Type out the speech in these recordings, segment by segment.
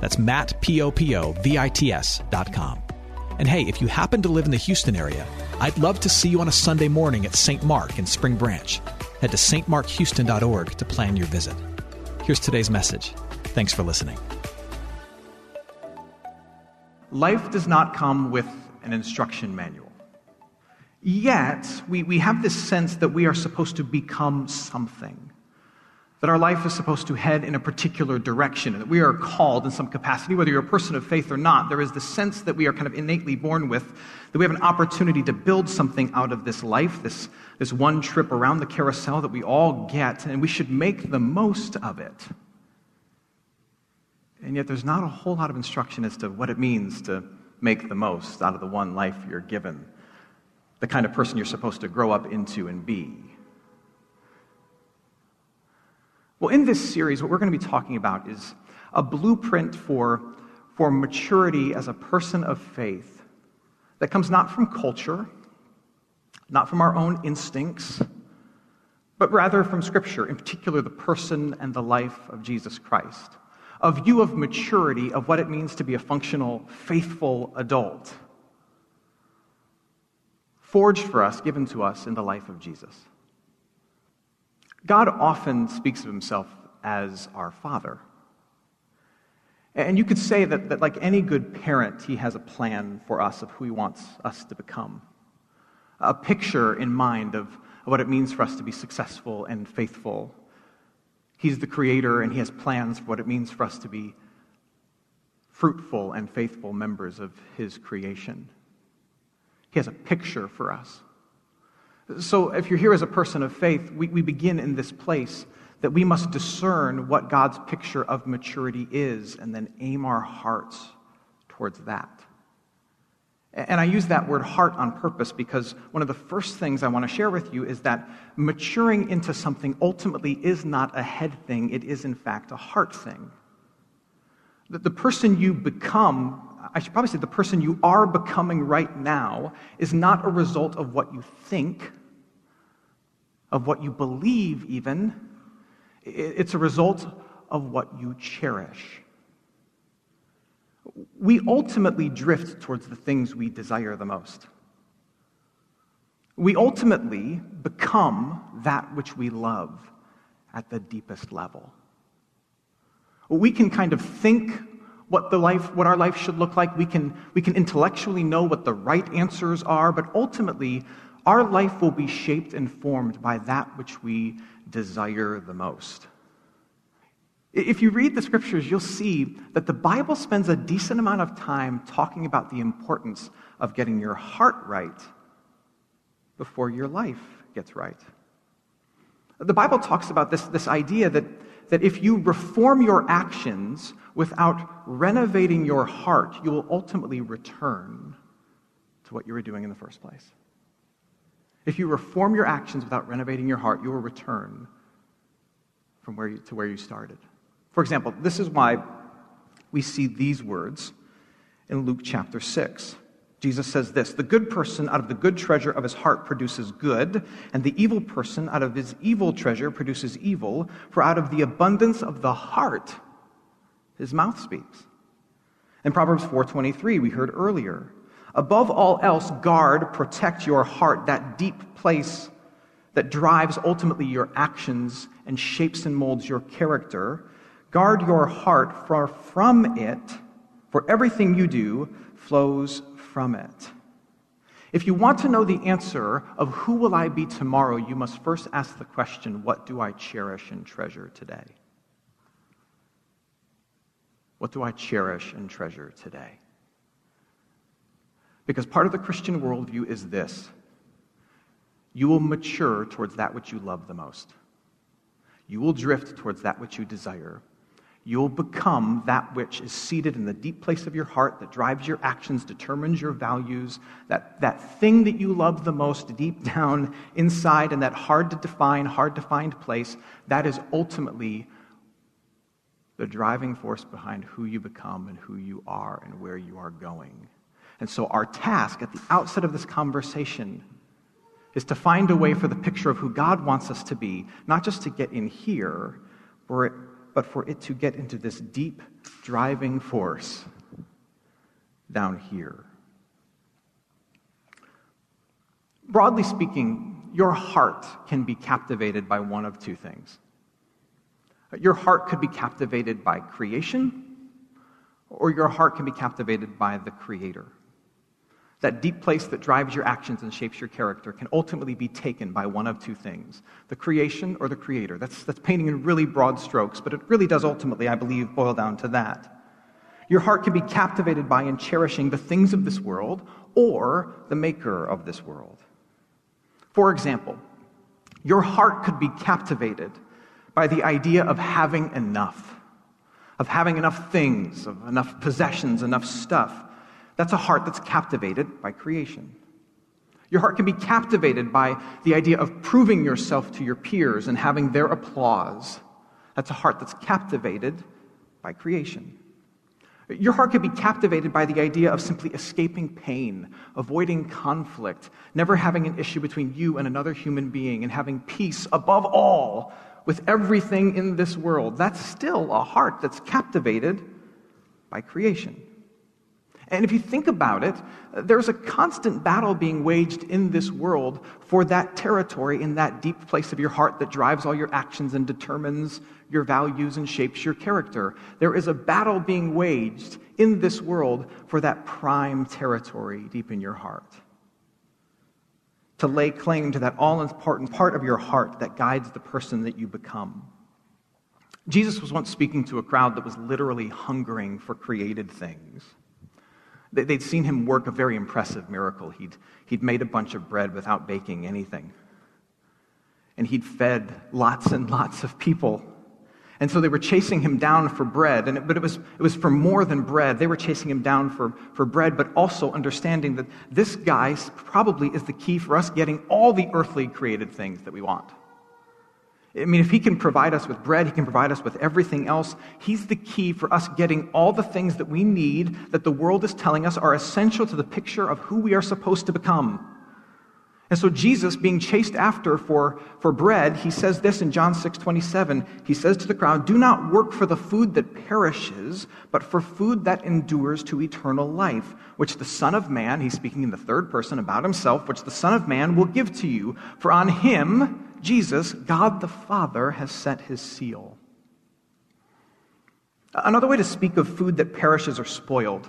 That's Matt, P-O-P-O-V-I-T-S dot com. And hey, if you happen to live in the Houston area, I'd love to see you on a Sunday morning at St. Mark in Spring Branch. Head to stmarkhouston.org to plan your visit. Here's today's message. Thanks for listening. Life does not come with an instruction manual. Yet, we, we have this sense that we are supposed to become something that our life is supposed to head in a particular direction, and that we are called in some capacity, whether you're a person of faith or not. There is the sense that we are kind of innately born with, that we have an opportunity to build something out of this life, this, this one trip around the carousel that we all get, and we should make the most of it. And yet, there's not a whole lot of instruction as to what it means to make the most out of the one life you're given, the kind of person you're supposed to grow up into and be. Well, in this series, what we're going to be talking about is a blueprint for, for maturity as a person of faith that comes not from culture, not from our own instincts, but rather from Scripture, in particular the person and the life of Jesus Christ. A view of maturity of what it means to be a functional, faithful adult, forged for us, given to us in the life of Jesus. God often speaks of himself as our Father. And you could say that, that, like any good parent, he has a plan for us of who he wants us to become. A picture in mind of, of what it means for us to be successful and faithful. He's the creator, and he has plans for what it means for us to be fruitful and faithful members of his creation. He has a picture for us. So, if you're here as a person of faith, we, we begin in this place that we must discern what God's picture of maturity is and then aim our hearts towards that. And I use that word heart on purpose because one of the first things I want to share with you is that maturing into something ultimately is not a head thing, it is in fact a heart thing. That the person you become, I should probably say the person you are becoming right now, is not a result of what you think, of what you believe, even. It's a result of what you cherish. We ultimately drift towards the things we desire the most. We ultimately become that which we love at the deepest level. We can kind of think what the life what our life should look like we can we can intellectually know what the right answers are but ultimately our life will be shaped and formed by that which we desire the most if you read the scriptures you'll see that the bible spends a decent amount of time talking about the importance of getting your heart right before your life gets right the bible talks about this, this idea that that if you reform your actions without renovating your heart, you will ultimately return to what you were doing in the first place. If you reform your actions without renovating your heart, you will return from where you, to where you started. For example, this is why we see these words in Luke chapter 6. Jesus says this The good person out of the good treasure of his heart produces good, and the evil person out of his evil treasure produces evil, for out of the abundance of the heart his mouth speaks. In Proverbs 4:23 we heard earlier, above all else guard, protect your heart, that deep place that drives ultimately your actions and shapes and molds your character. Guard your heart, for from it, for everything you do flows from it. If you want to know the answer of who will I be tomorrow, you must first ask the question, what do I cherish and treasure today? What do I cherish and treasure today? Because part of the Christian worldview is this. You will mature towards that which you love the most, you will drift towards that which you desire, you'll become that which is seated in the deep place of your heart that drives your actions, determines your values, that, that thing that you love the most deep down inside in that hard to define, hard to find place, that is ultimately the driving force behind who you become and who you are and where you are going. And so, our task at the outset of this conversation is to find a way for the picture of who God wants us to be, not just to get in here, but for it to get into this deep driving force down here. Broadly speaking, your heart can be captivated by one of two things. Your heart could be captivated by creation, or your heart can be captivated by the Creator. That deep place that drives your actions and shapes your character can ultimately be taken by one of two things the creation or the creator. That's, that's painting in really broad strokes, but it really does ultimately, I believe, boil down to that. Your heart can be captivated by and cherishing the things of this world or the maker of this world. For example, your heart could be captivated by the idea of having enough, of having enough things, of enough possessions, enough stuff that's a heart that's captivated by creation. Your heart can be captivated by the idea of proving yourself to your peers and having their applause. That's a heart that's captivated by creation. Your heart could be captivated by the idea of simply escaping pain, avoiding conflict, never having an issue between you and another human being, and having peace above all with everything in this world. That's still a heart that's captivated by creation. And if you think about it, there's a constant battle being waged in this world for that territory in that deep place of your heart that drives all your actions and determines your values and shapes your character. There is a battle being waged in this world for that prime territory deep in your heart. To lay claim to that all important part of your heart that guides the person that you become. Jesus was once speaking to a crowd that was literally hungering for created things. They'd seen him work a very impressive miracle. He'd, he'd made a bunch of bread without baking anything. And he'd fed lots and lots of people. And so they were chasing him down for bread. And it, but it was, it was for more than bread. They were chasing him down for, for bread, but also understanding that this guy probably is the key for us getting all the earthly created things that we want. I mean, if he can provide us with bread, he can provide us with everything else. He's the key for us getting all the things that we need that the world is telling us are essential to the picture of who we are supposed to become. And so Jesus, being chased after for, for bread, he says this in John 6 27. He says to the crowd, Do not work for the food that perishes, but for food that endures to eternal life, which the Son of Man, he's speaking in the third person about himself, which the Son of Man will give to you. For on him, Jesus, God the Father has set his seal. Another way to speak of food that perishes or spoiled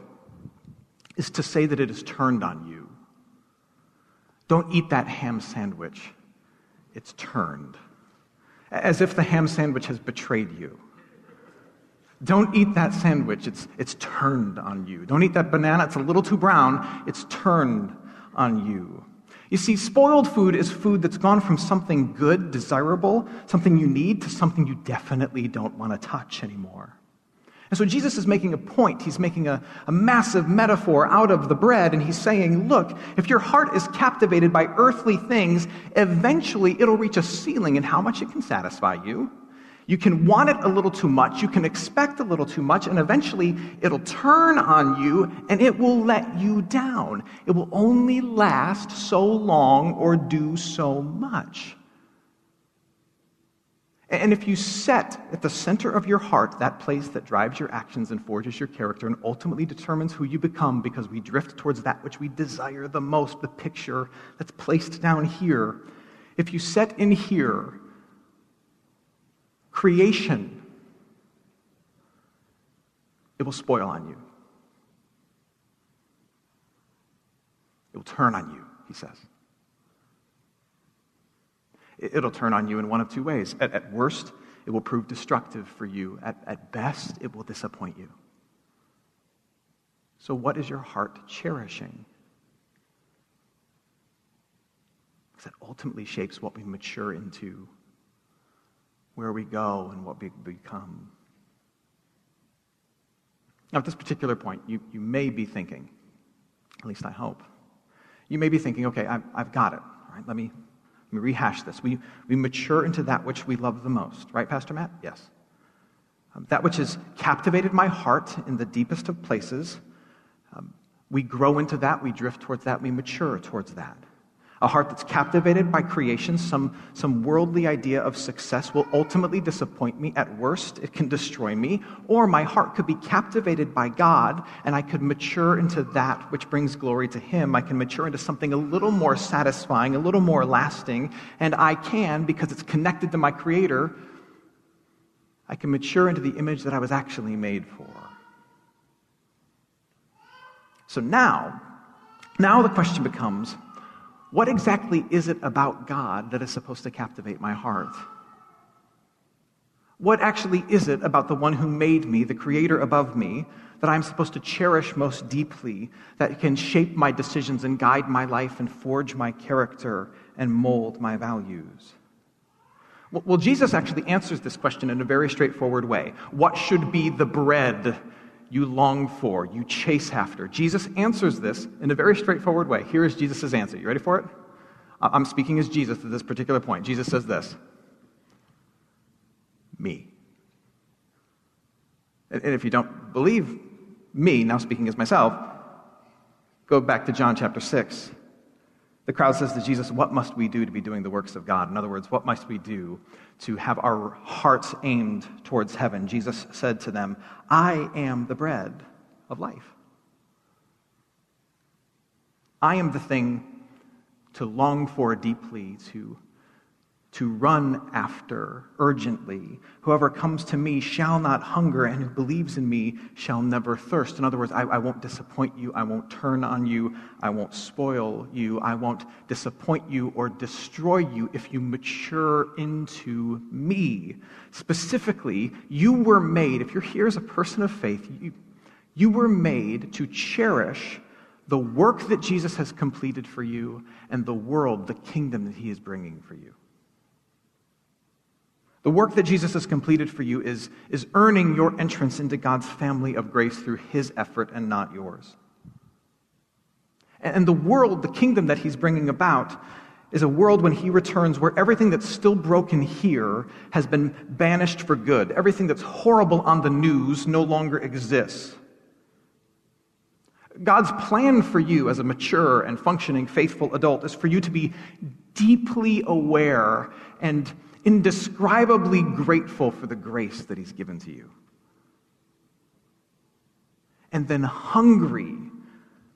is to say that it is turned on you. Don't eat that ham sandwich. It's turned. As if the ham sandwich has betrayed you. Don't eat that sandwich. It's, it's turned on you. Don't eat that banana. It's a little too brown. It's turned on you. You see, spoiled food is food that's gone from something good, desirable, something you need, to something you definitely don't want to touch anymore. And so Jesus is making a point. He's making a, a massive metaphor out of the bread, and he's saying, Look, if your heart is captivated by earthly things, eventually it'll reach a ceiling in how much it can satisfy you. You can want it a little too much, you can expect a little too much, and eventually it'll turn on you and it will let you down. It will only last so long or do so much. And if you set at the center of your heart that place that drives your actions and forges your character and ultimately determines who you become because we drift towards that which we desire the most, the picture that's placed down here, if you set in here creation, it will spoil on you. It will turn on you, he says. It'll turn on you in one of two ways. At, at worst, it will prove destructive for you. At, at best, it will disappoint you. So, what is your heart cherishing? Because that ultimately shapes what we mature into where we go and what we become. Now, at this particular point, you, you may be thinking, at least I hope, you may be thinking, okay, I've, I've got it. All right, let me, let me rehash this. We, we mature into that which we love the most, right, Pastor Matt? Yes. Um, that which has captivated my heart in the deepest of places. Um, we grow into that, we drift towards that, we mature towards that. A heart that's captivated by creation, some, some worldly idea of success will ultimately disappoint me. At worst, it can destroy me. Or my heart could be captivated by God, and I could mature into that which brings glory to Him. I can mature into something a little more satisfying, a little more lasting, and I can, because it's connected to my Creator, I can mature into the image that I was actually made for. So now, now the question becomes what exactly is it about God that is supposed to captivate my heart? What actually is it about the one who made me, the creator above me, that I'm supposed to cherish most deeply, that can shape my decisions and guide my life and forge my character and mold my values? Well, Jesus actually answers this question in a very straightforward way. What should be the bread you long for, you chase after? Jesus answers this in a very straightforward way. Here is Jesus' answer. You ready for it? I'm speaking as Jesus at this particular point. Jesus says this Me. And if you don't believe me, now speaking as myself, go back to John chapter 6. The crowd says to Jesus, What must we do to be doing the works of God? In other words, what must we do to have our hearts aimed towards heaven? Jesus said to them, I am the bread of life. I am the thing to long for deeply, to to run after urgently. Whoever comes to me shall not hunger, and who believes in me shall never thirst. In other words, I, I, won't disappoint you. I won't turn on you. I won't spoil you. I won't disappoint you or destroy you if you mature into me. Specifically, you were made, if you're here as a person of faith, you, you were made to cherish the work that Jesus has completed for you and the world, the kingdom that he is bringing for you. The work that Jesus has completed for you is, is earning your entrance into God's family of grace through his effort and not yours. And the world, the kingdom that he's bringing about, is a world when he returns where everything that's still broken here has been banished for good. Everything that's horrible on the news no longer exists. God's plan for you as a mature and functioning faithful adult is for you to be deeply aware and indescribably grateful for the grace that He's given to you. And then hungry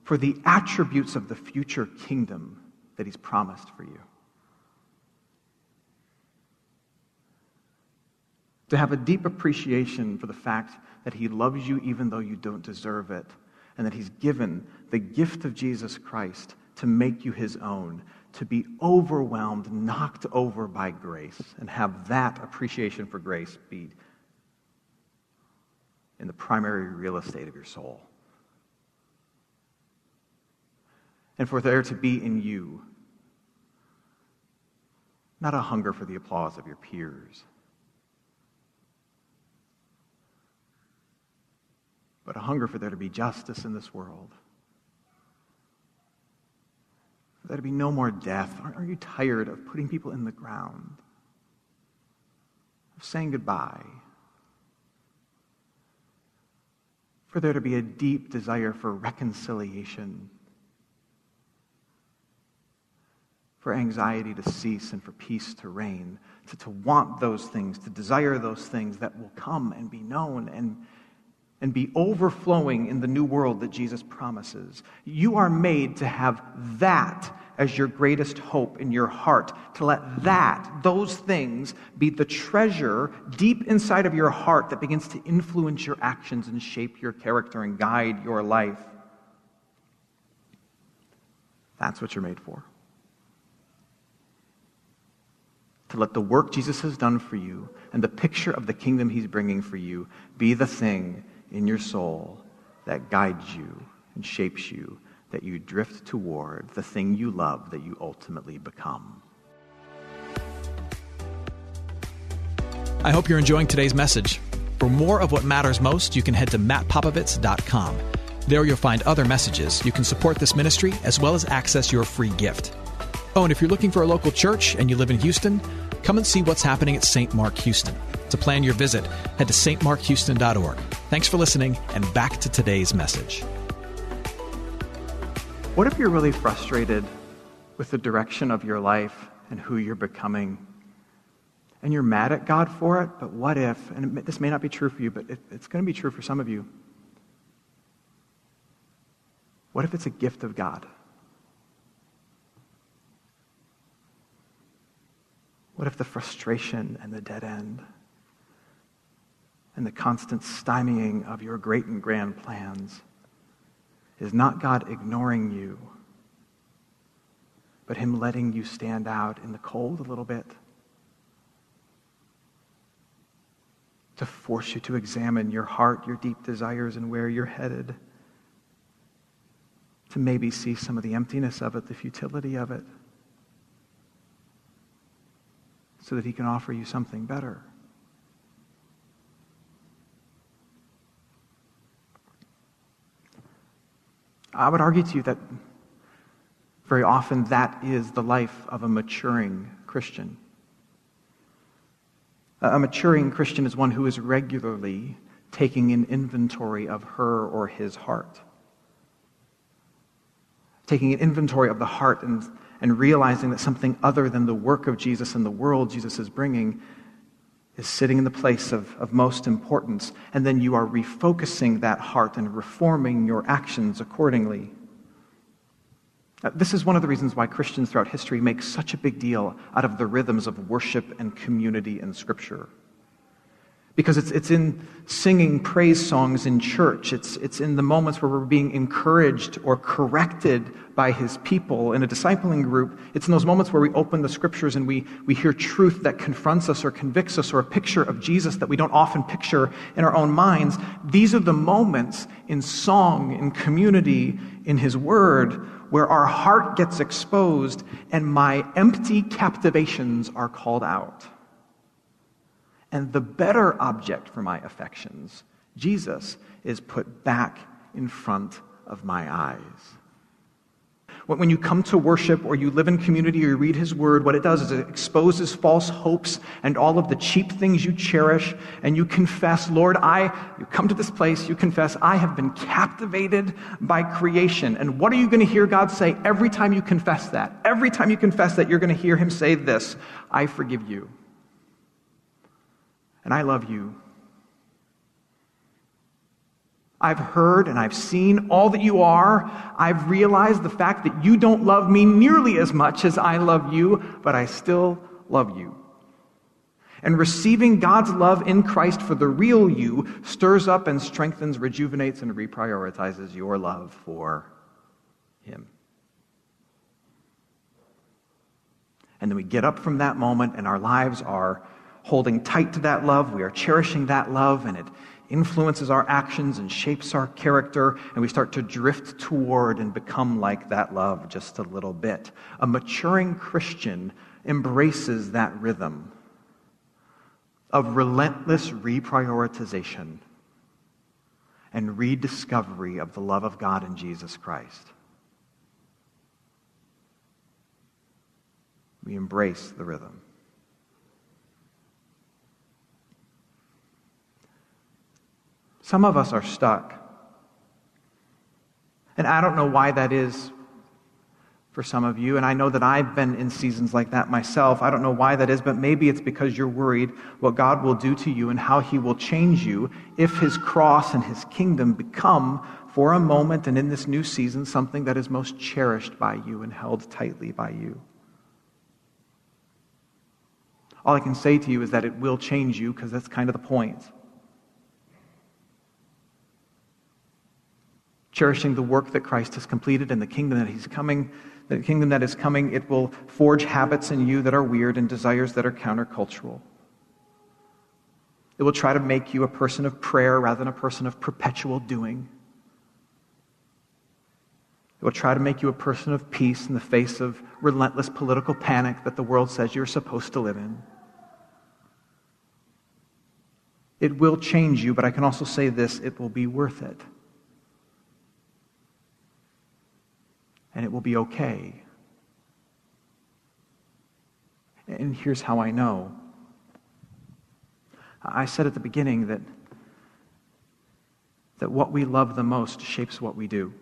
for the attributes of the future kingdom that He's promised for you. To have a deep appreciation for the fact that He loves you even though you don't deserve it, and that He's given the gift of Jesus Christ to make you His own, to be overwhelmed, knocked over by grace, and have that appreciation for grace be in the primary real estate of your soul. And for there to be in you not a hunger for the applause of your peers, but a hunger for there to be justice in this world for there to be no more death? Aren't you tired of putting people in the ground? Of saying goodbye? For there to be a deep desire for reconciliation? For anxiety to cease and for peace to reign? To, to want those things, to desire those things that will come and be known and and be overflowing in the new world that Jesus promises. You are made to have that as your greatest hope in your heart, to let that, those things, be the treasure deep inside of your heart that begins to influence your actions and shape your character and guide your life. That's what you're made for. To let the work Jesus has done for you and the picture of the kingdom he's bringing for you be the thing in your soul that guides you and shapes you, that you drift toward the thing you love that you ultimately become. I hope you're enjoying today's message. For more of what matters most, you can head to mattpopovits.com. There you'll find other messages. You can support this ministry as well as access your free gift. Oh, and if you're looking for a local church and you live in Houston, come and see what's happening at St. Mark Houston. To plan your visit, head to stmarkhouston.org. Thanks for listening, and back to today's message. What if you're really frustrated with the direction of your life and who you're becoming? And you're mad at God for it, but what if, and this may not be true for you, but it, it's going to be true for some of you. What if it's a gift of God? What if the frustration and the dead end and the constant stymieing of your great and grand plans is not God ignoring you, but Him letting you stand out in the cold a little bit? To force you to examine your heart, your deep desires, and where you're headed. To maybe see some of the emptiness of it, the futility of it. so that he can offer you something better. I would argue to you that very often that is the life of a maturing Christian. A maturing Christian is one who is regularly taking an inventory of her or his heart. Taking an inventory of the heart and and realizing that something other than the work of Jesus and the world Jesus is bringing is sitting in the place of, of most importance. And then you are refocusing that heart and reforming your actions accordingly. This is one of the reasons why Christians throughout history make such a big deal out of the rhythms of worship and community in Scripture. Because it's, it's in singing praise songs in church. It's, it's in the moments where we're being encouraged or corrected by his people in a discipling group. It's in those moments where we open the scriptures and we, we hear truth that confronts us or convicts us or a picture of Jesus that we don't often picture in our own minds. These are the moments in song, in community, in his word, where our heart gets exposed and my empty captivations are called out and the better object for my affections, Jesus, is put back in front of my eyes. When you come to worship or you live in community or you read his word, what it does is it exposes false hopes and all of the cheap things you cherish, and you confess, Lord, I, you come to this place, you confess, I have been captivated by creation. And what are you going to hear God say every time you confess that? Every time you confess that, you're going to hear him say this I forgive you and I love you. I've heard and I've seen all that you are. I've realized the fact that you don't love me nearly as much as I love you, but I still love you. And receiving God's love in Christ for the real you stirs up and strengthens, rejuvenates, and reprioritizes your love for Him. And then we get up from that moment, and our lives are holding tight to that love. We are cherishing that love, and it influences our actions and shapes our character, and we start to drift toward and become like that love just a little bit. A maturing Christian embraces that rhythm of relentless reprioritization and rediscovery of the love of God in Jesus Christ. We embrace the rhythm. Some of us are stuck. And I don't know why that is for some of you, and I know that I've been in seasons like that myself. I don't know why that is, but maybe it's because you're worried what God will do to you and how he will change you if his cross and his kingdom become, for a moment and in this new season, something that is most cherished by you and held tightly by you. All I can say to you is that it will change you because that's kind of the point. Cherishing the work that Christ has completed and the kingdom that he's coming, the kingdom that is coming, it will forge habits in you that are weird and desires that are countercultural. It will try to make you a person of prayer rather than a person of perpetual doing. It will try to make you a person of peace in the face of relentless political panic that the world says you're supposed to live in. It will change you, but I can also say this it will be worth it. And it will be okay. And here's how I know. I said at the beginning that, that what we love the most shapes what we do.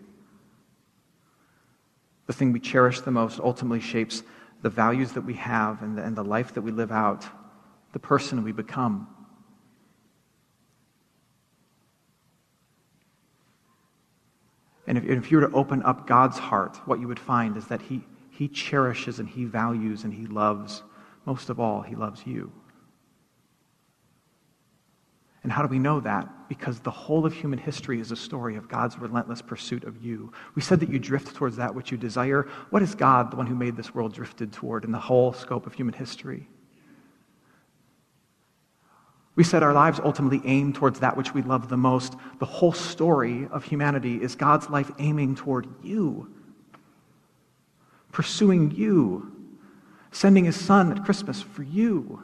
The thing we cherish the most ultimately shapes the values that we have and the, and the life that we live out, the person we become. And if, if you were to open up God's heart, what you would find is that he, he cherishes and He values and He loves, most of all, He loves you. And how do we know that? Because the whole of human history is a story of God's relentless pursuit of you. We said that you drift towards that which you desire. What is God, the one who made this world, drifted toward in the whole scope of human history? We said our lives ultimately aim towards that which we love the most. The whole story of humanity is God's life aiming toward you, pursuing you, sending his son at Christmas for you.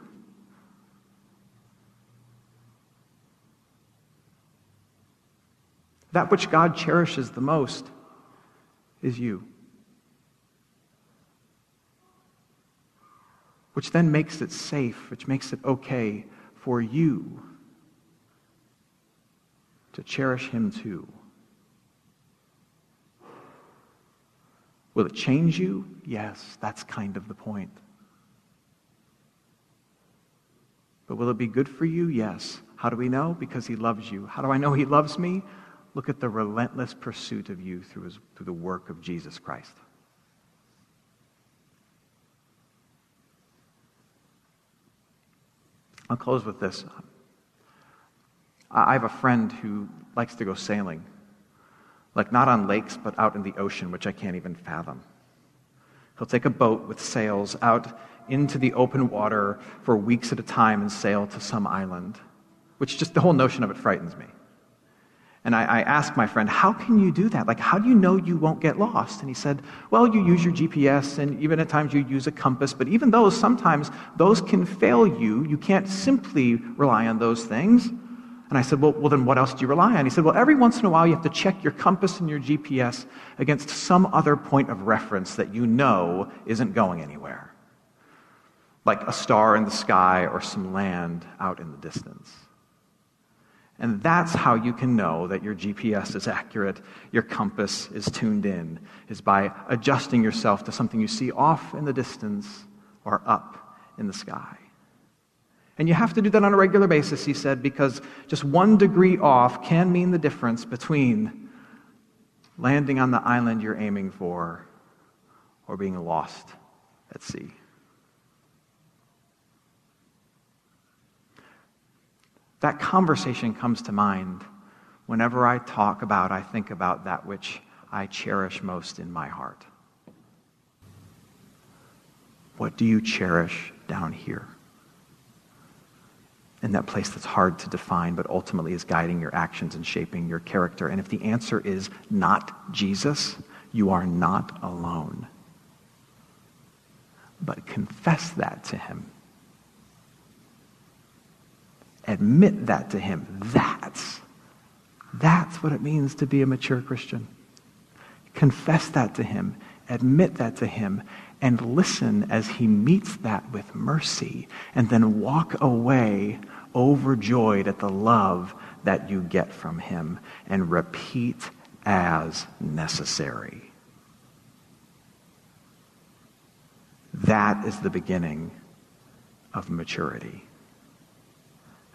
That which God cherishes the most is you. Which then makes it safe, which makes it okay for you to cherish Him too. Will it change you? Yes, that's kind of the point. But will it be good for you? Yes. How do we know? Because He loves you. How do I know He loves me? Look at the relentless pursuit of you through, his, through the work of Jesus Christ. I'll close with this. I have a friend who likes to go sailing, like not on lakes, but out in the ocean, which I can't even fathom. He'll take a boat with sails out into the open water for weeks at a time and sail to some island, which just the whole notion of it frightens me. And I, I, asked my friend, How can you do that? Like, how do you know you won't get lost? And he said, Well, you use your GPS, and even at times you use a compass, but even those, sometimes those can fail you. You can't simply rely on those things. And I said, well, well, then what else do you rely on? He said, Well, every once in a while you have to check your compass and your GPS against some other point of reference that you know isn't going anywhere, like a star in the sky or some land out in the distance. And that's how you can know that your GPS is accurate, your compass is tuned in, is by adjusting yourself to something you see off in the distance or up in the sky. And you have to do that on a regular basis, he said, because just one degree off can mean the difference between landing on the island you're aiming for or being lost at sea. That conversation comes to mind whenever I talk about, I think about that which I cherish most in my heart. What do you cherish down here? In that place that's hard to define, but ultimately is guiding your actions and shaping your character. And if the answer is not Jesus, you are not alone. But confess that to him admit that to him. That's, that's what it means to be a mature Christian. Confess that to him, admit that to him, and listen as he meets that with mercy, and then walk away overjoyed at the love that you get from him, and repeat as necessary. That is the beginning of maturity.